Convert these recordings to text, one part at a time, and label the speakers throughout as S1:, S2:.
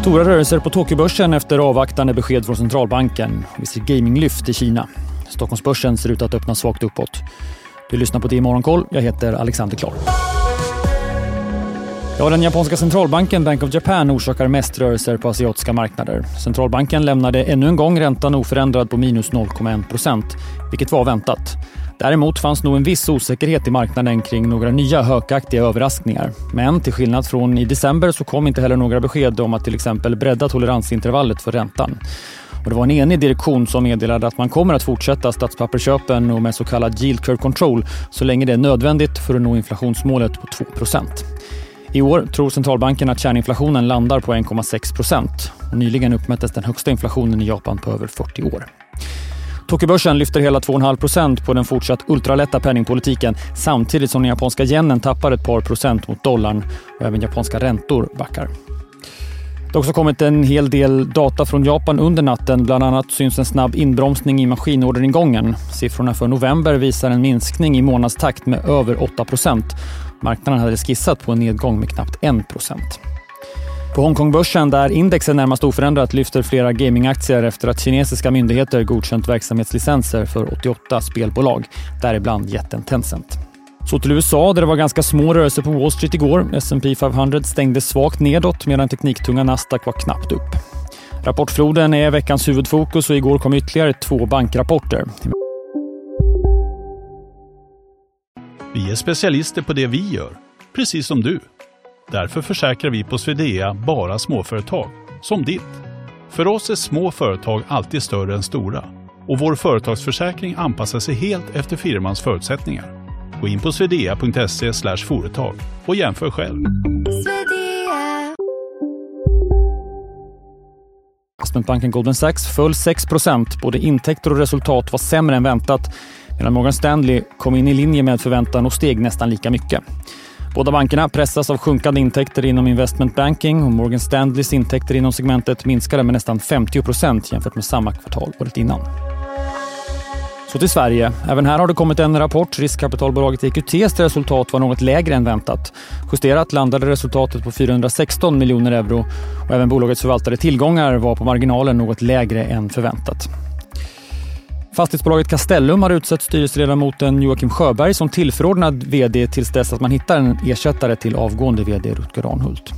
S1: Stora rörelser på Tokyobörsen efter avvaktande besked från centralbanken. Vi ser gaminglyft i Kina. Stockholmsbörsen ser ut att öppna svagt uppåt. Du lyssnar på det i Morgonkoll. Jag heter Alexander Klar. Ja, den japanska centralbanken Bank of Japan orsakar mest rörelser på asiatiska marknader. Centralbanken lämnade ännu en gång räntan oförändrad på minus 0,1 procent, vilket var väntat. Däremot fanns nog en viss osäkerhet i marknaden kring några nya hökaktiga överraskningar. Men till skillnad från i december så kom inte heller några besked om att till exempel bredda toleransintervallet för räntan. Och det var en enig direktion som meddelade att man kommer att fortsätta statspappersköpen och med så kallad yield curve control så länge det är nödvändigt för att nå inflationsmålet på 2 i år tror centralbanken att kärninflationen landar på 1,6 procent. Nyligen uppmättes den högsta inflationen i Japan på över 40 år. Tokyobörsen lyfter hela 2,5 procent på den fortsatt ultralätta penningpolitiken samtidigt som den japanska yenen tappar ett par procent mot dollarn och även japanska räntor backar. Det har också kommit en hel del data från Japan under natten. Bland annat syns en snabb inbromsning i maskinorderingången. Siffrorna för november visar en minskning i månadstakt med över 8 procent Marknaden hade skissat på en nedgång med knappt 1% På Hongkongbörsen, där index är närmast oförändrat, lyfter flera gamingaktier efter att kinesiska myndigheter godkänt verksamhetslicenser för 88 spelbolag, däribland jätten Tencent. Så till USA där det var ganska små rörelser på Wall Street igår. S&P 500 stängde svagt nedåt medan tekniktunga Nasdaq var knappt upp. Rapportfloden är veckans huvudfokus och igår kom ytterligare två bankrapporter.
S2: Vi är specialister på det vi gör, precis som du. Därför försäkrar vi på Swedea bara småföretag, som ditt. För oss är små företag alltid större än stora och vår företagsförsäkring anpassar sig helt efter firmans förutsättningar. Gå in på swedea.se företag och jämför själv.
S1: Investmentbanken Goldman Sachs föll 6% Både intäkter och resultat var sämre än väntat medan Morgan Stanley kom in i linje med förväntan och steg nästan lika mycket. Båda bankerna pressas av sjunkande intäkter inom investment banking och Morgan Stanleys intäkter inom segmentet minskade med nästan 50% jämfört med samma kvartal året innan. Så till Sverige. Även här har det kommit en rapport. Riskkapitalbolaget EQTs resultat var något lägre än väntat. Justerat landade resultatet på 416 miljoner euro och även bolagets förvaltade tillgångar var på marginalen något lägre än förväntat. Fastighetsbolaget Castellum har utsett styrelseledamoten Joakim Sjöberg som tillförordnad vd tills dess att man hittar en ersättare till avgående vd Rutger Arnhult.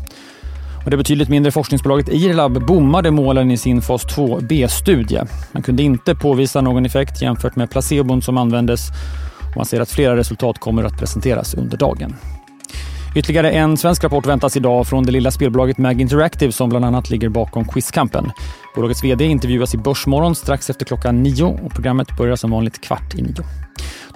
S1: Och det betydligt mindre forskningsbolaget IRLAB bommade målen i sin fas 2B-studie. Man kunde inte påvisa någon effekt jämfört med placebon som användes och man ser att flera resultat kommer att presenteras under dagen. Ytterligare en svensk rapport väntas idag från det lilla spelbolaget Mag Interactive som bland annat ligger bakom Quizkampen. Bolagets VD intervjuas i Börsmorgon strax efter klockan nio och programmet börjar som vanligt kvart i nio.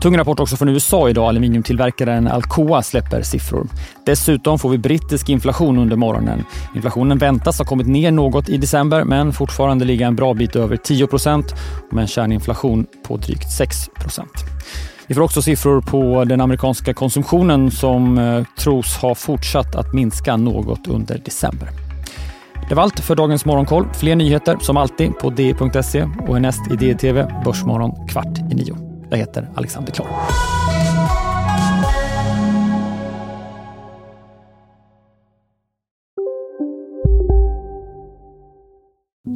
S1: Tung rapport också från USA idag. Aluminiumtillverkaren Alcoa släpper siffror. Dessutom får vi brittisk inflation under morgonen. Inflationen väntas ha kommit ner något i december men fortfarande ligga en bra bit över 10 procent med en kärninflation på drygt 6 procent. Vi får också siffror på den amerikanska konsumtionen som eh, tros ha fortsatt att minska något under december. Det var allt för dagens Morgonkoll. Fler nyheter som alltid på di.se och härnäst i DTV Börsmorgon kvart i nio. Jag heter Alexander Klar.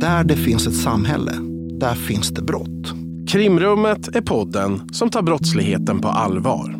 S3: Där det finns ett samhälle, där finns det brott.
S4: Krimrummet är podden som tar brottsligheten på allvar.